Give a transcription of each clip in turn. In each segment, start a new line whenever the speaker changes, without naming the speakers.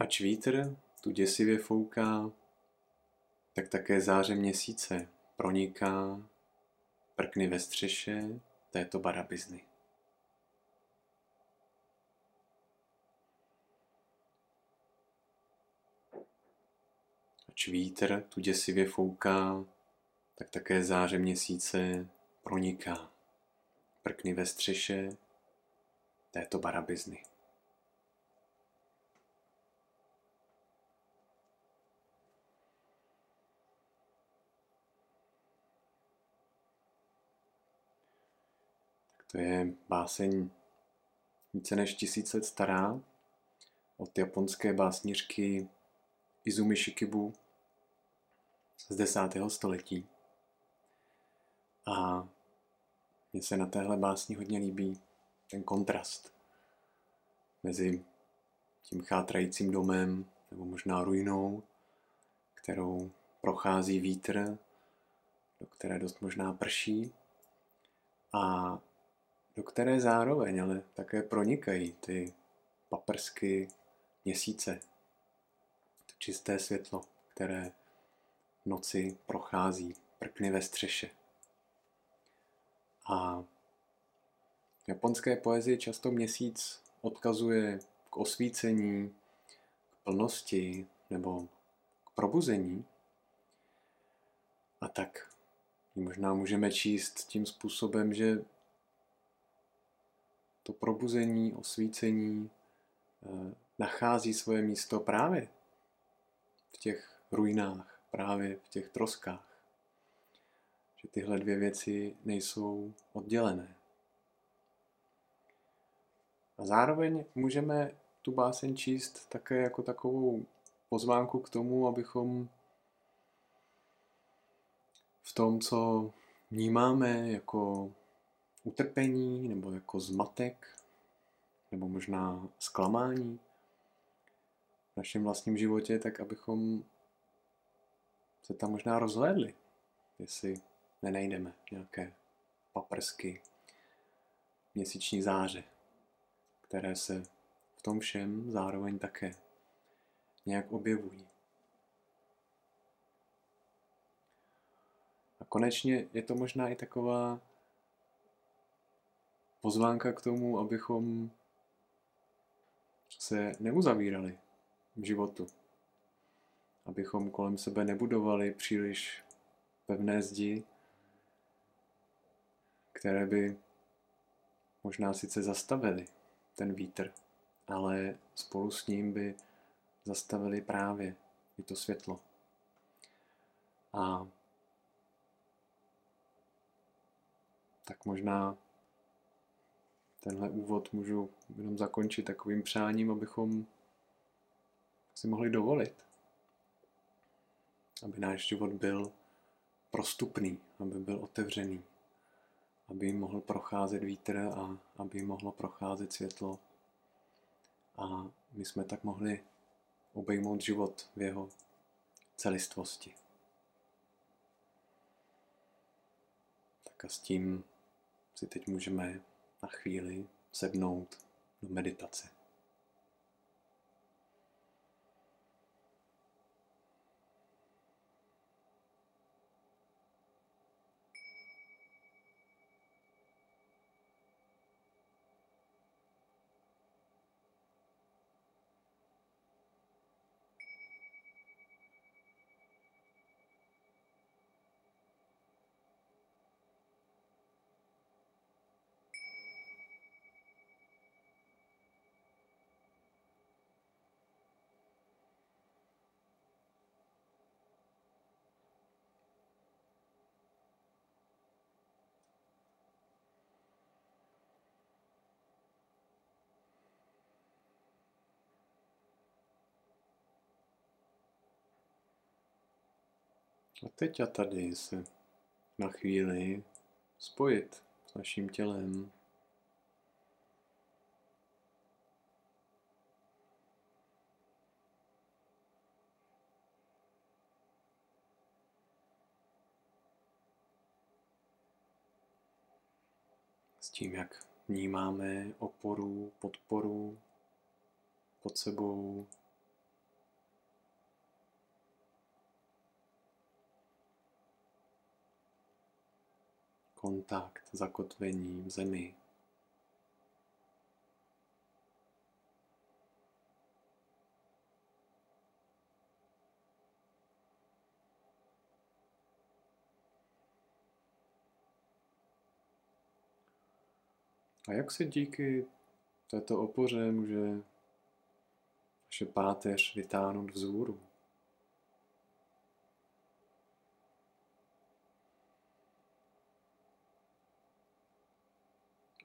Ač vítr tu děsivě fouká, tak také záře měsíce proniká prkny ve střeše této barabizny. Ač vítr tu děsivě fouká, tak také záře měsíce proniká prkny ve střeše této barabizny. To je báseň více než tisíc let stará od japonské básnířky Izumi Shikibu z desátého století. A mně se na téhle básni hodně líbí ten kontrast mezi tím chátrajícím domem nebo možná ruinou, kterou prochází vítr, do které dost možná prší a do které zároveň ale také pronikají ty paprsky měsíce, to čisté světlo, které v noci prochází prkny ve střeše. A v japonské poezii často měsíc odkazuje k osvícení, k plnosti nebo k probuzení. A tak možná můžeme číst tím způsobem, že to probuzení, osvícení eh, nachází svoje místo právě v těch ruinách, právě v těch troskách. Že tyhle dvě věci nejsou oddělené. A zároveň můžeme tu báseň číst také jako takovou pozvánku k tomu, abychom v tom, co vnímáme jako utrpení nebo jako zmatek nebo možná zklamání v našem vlastním životě, tak abychom se tam možná rozhlédli, jestli nenajdeme nějaké paprsky, měsíční záře, které se v tom všem zároveň také nějak objevují. A konečně je to možná i taková pozvánka k tomu, abychom se neuzavírali v životu. Abychom kolem sebe nebudovali příliš pevné zdi, které by možná sice zastavili ten vítr, ale spolu s ním by zastavili právě i to světlo. A tak možná tenhle úvod můžu jenom zakončit takovým přáním, abychom si mohli dovolit, aby náš život byl prostupný, aby byl otevřený, aby jim mohl procházet vítr a aby jim mohlo procházet světlo. A my jsme tak mohli obejmout život v jeho celistvosti. Tak a s tím si teď můžeme na chvíli sednout do meditace. A teď a tady se na chvíli spojit s naším tělem. S tím, jak vnímáme oporu, podporu pod sebou, kontakt, zakotvení v zemi. A jak se díky této opoře může vaše páteř vytáhnout vzhůru?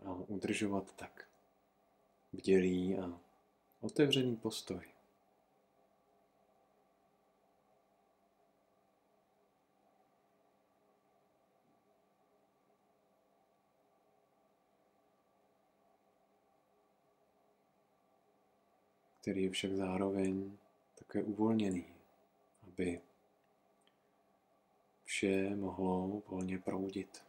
A udržovat tak bdělý a otevřený postoj. který je však zároveň také uvolněný, aby vše mohlo volně proudit.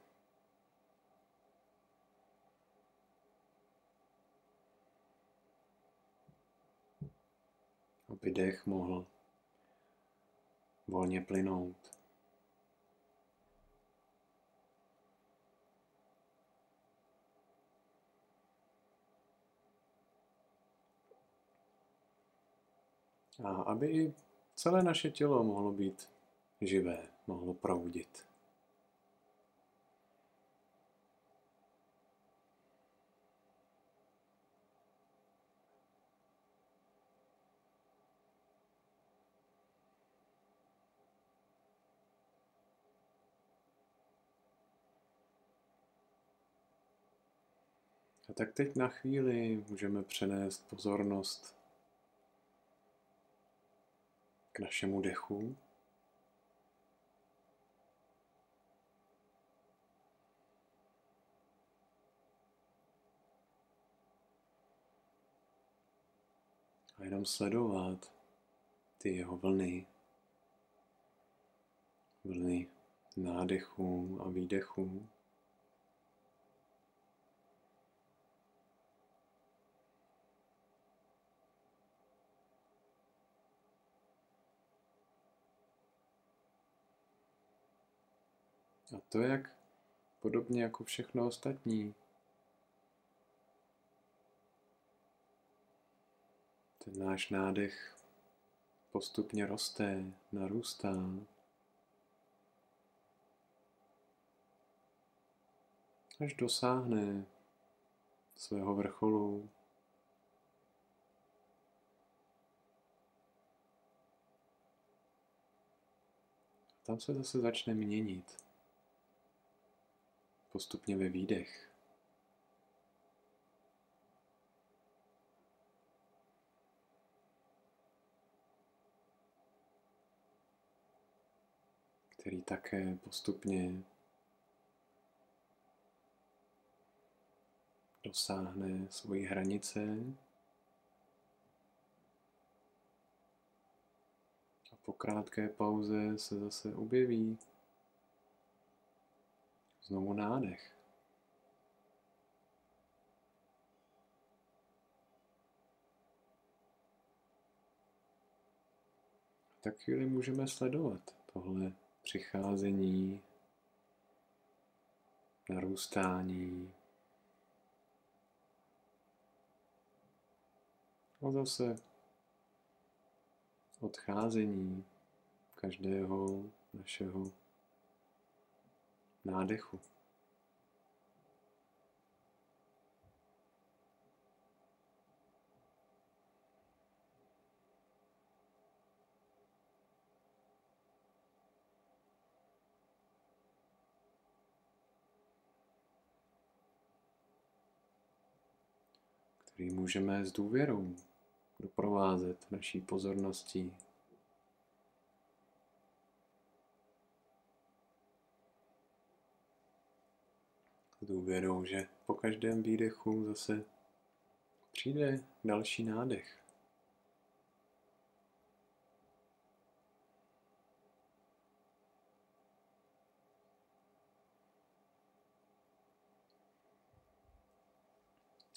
Aby dech mohl volně plynout. A aby i celé naše tělo mohlo být živé, mohlo proudit. Tak teď na chvíli můžeme přenést pozornost k našemu dechu. A jenom sledovat ty jeho vlny, vlny nádechu a výdechu. A to jak podobně jako všechno ostatní. Ten náš nádech postupně roste, narůstá. Až dosáhne svého vrcholu. Tam se zase začne měnit postupně ve výdech. který také postupně dosáhne svojí hranice a po krátké pauze se zase objeví Znovu nádech. Tak chvíli můžeme sledovat tohle přicházení, narůstání a zase odcházení každého našeho nádechu. který můžeme s důvěrou doprovázet naší pozorností důvěrou, že po každém výdechu zase přijde další nádech.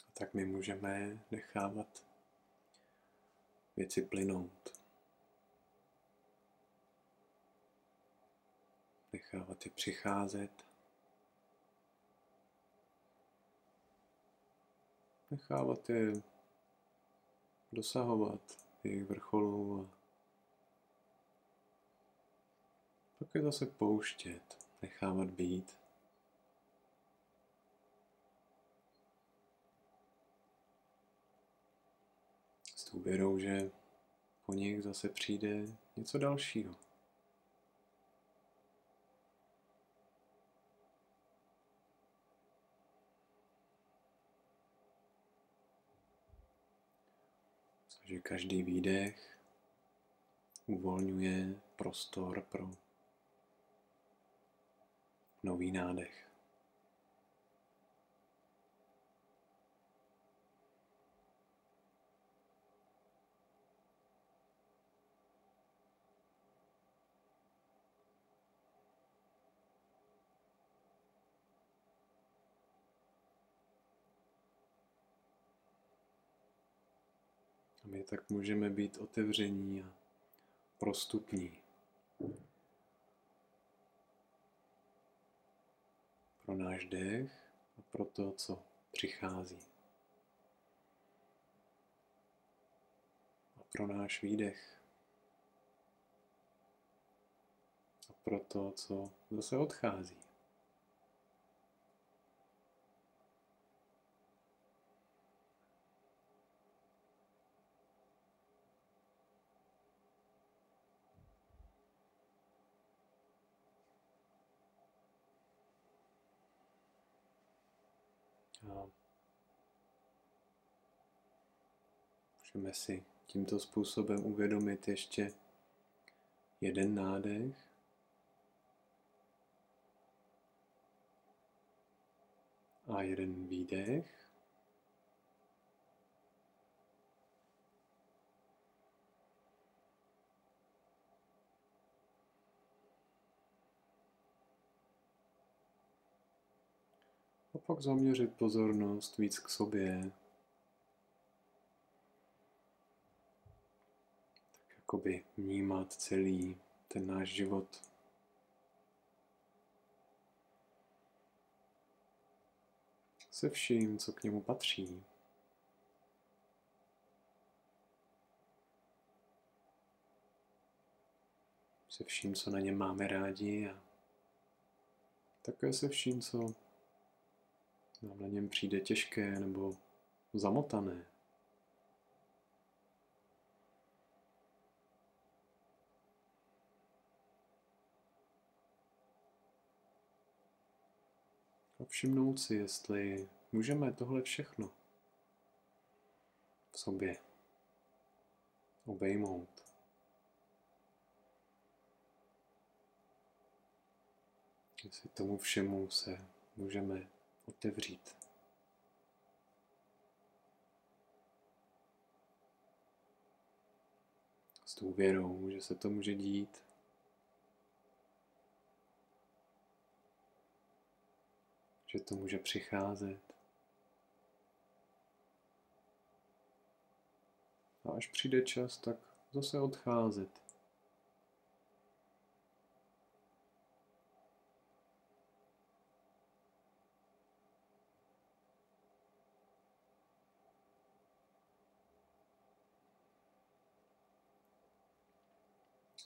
A tak my můžeme nechávat věci plynout. Nechávat je přicházet nechávat je dosahovat jejich vrcholu a pak je zase pouštět, nechávat být. S důvěrou, že po nich zase přijde něco dalšího. Že každý výdech uvolňuje prostor pro nový nádech. My tak můžeme být otevření a prostupní. Pro náš dech a pro to, co přichází. A pro náš výdech. A pro to, co zase odchází. Můžeme si tímto způsobem uvědomit ještě jeden nádech. A jeden výdech. A pak zaměřit pozornost víc k sobě. jakoby vnímat celý ten náš život. Se vším, co k němu patří. Se vším, co na něm máme rádi a také se vším, co nám na něm přijde těžké nebo zamotané. všimnout si, jestli můžeme tohle všechno v sobě obejmout. Jestli tomu všemu se můžeme otevřít. S důvěrou, že se to může dít že to může přicházet. A až přijde čas, tak zase odcházet.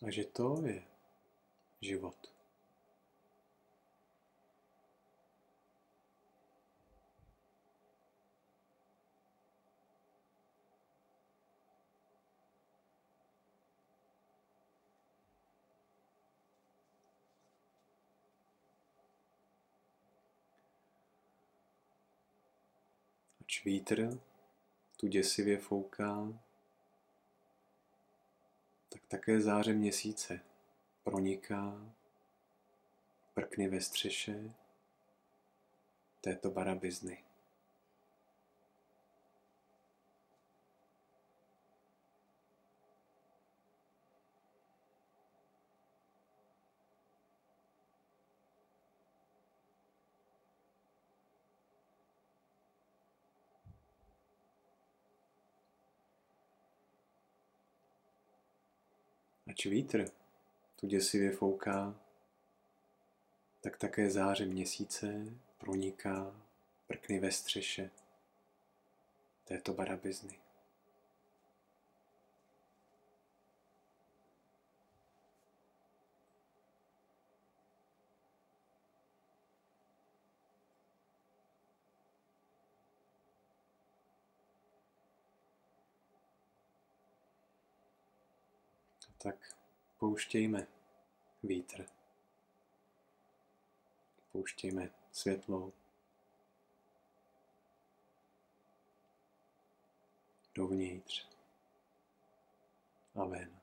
A že to je život. Ač vítr tu děsivě fouká, tak také záře měsíce proniká, prkny ve střeše této barabizny. Ač vítr tu děsivě fouká, tak také záře měsíce proniká prkny ve střeše této barabizny. Tak pouštějme vítr. Pouštějme světlo dovnitř a ven.